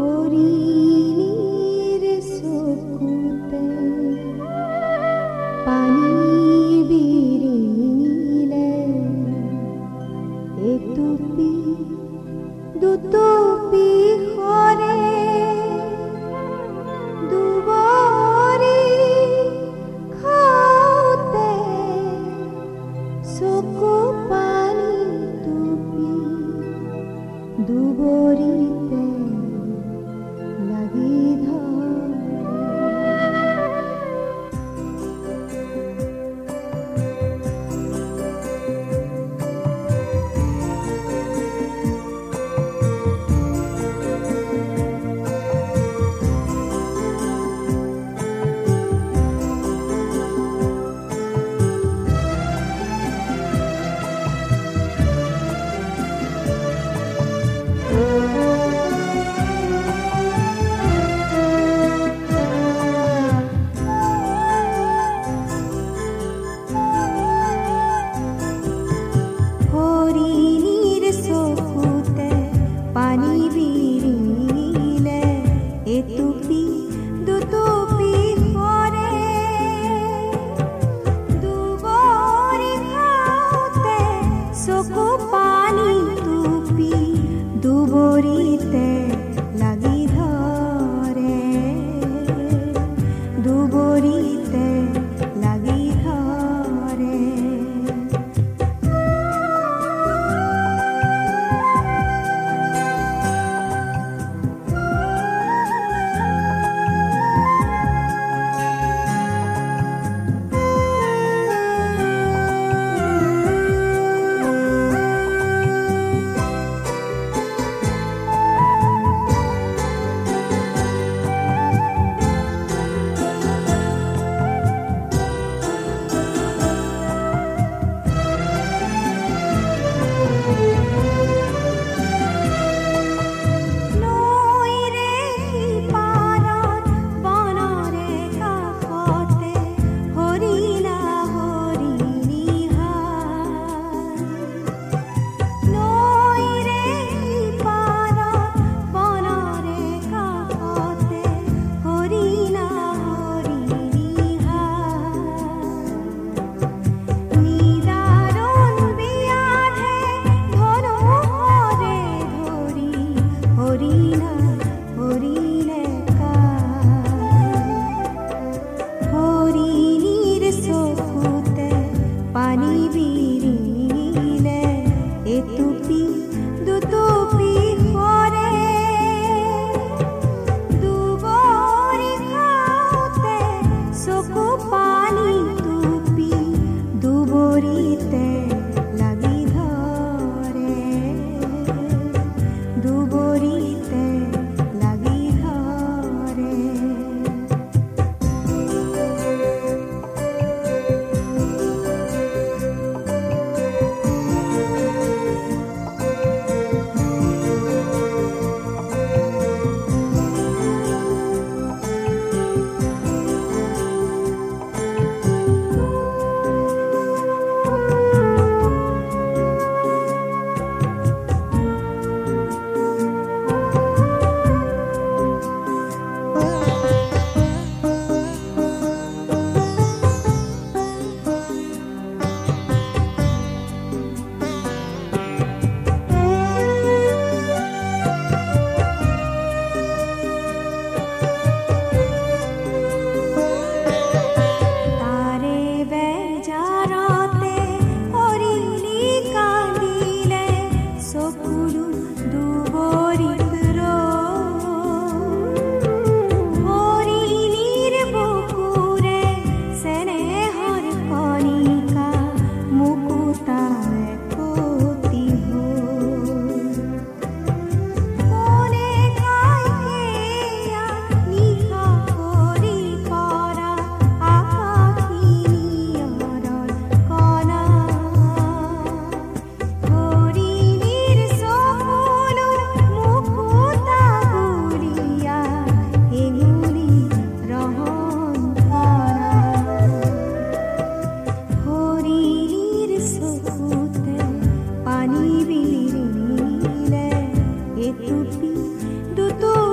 तुपी, दुतुपी पानीबीरि एूपी दुपि रेबीते पानी तुपी, टुपिबोरि ते দুটো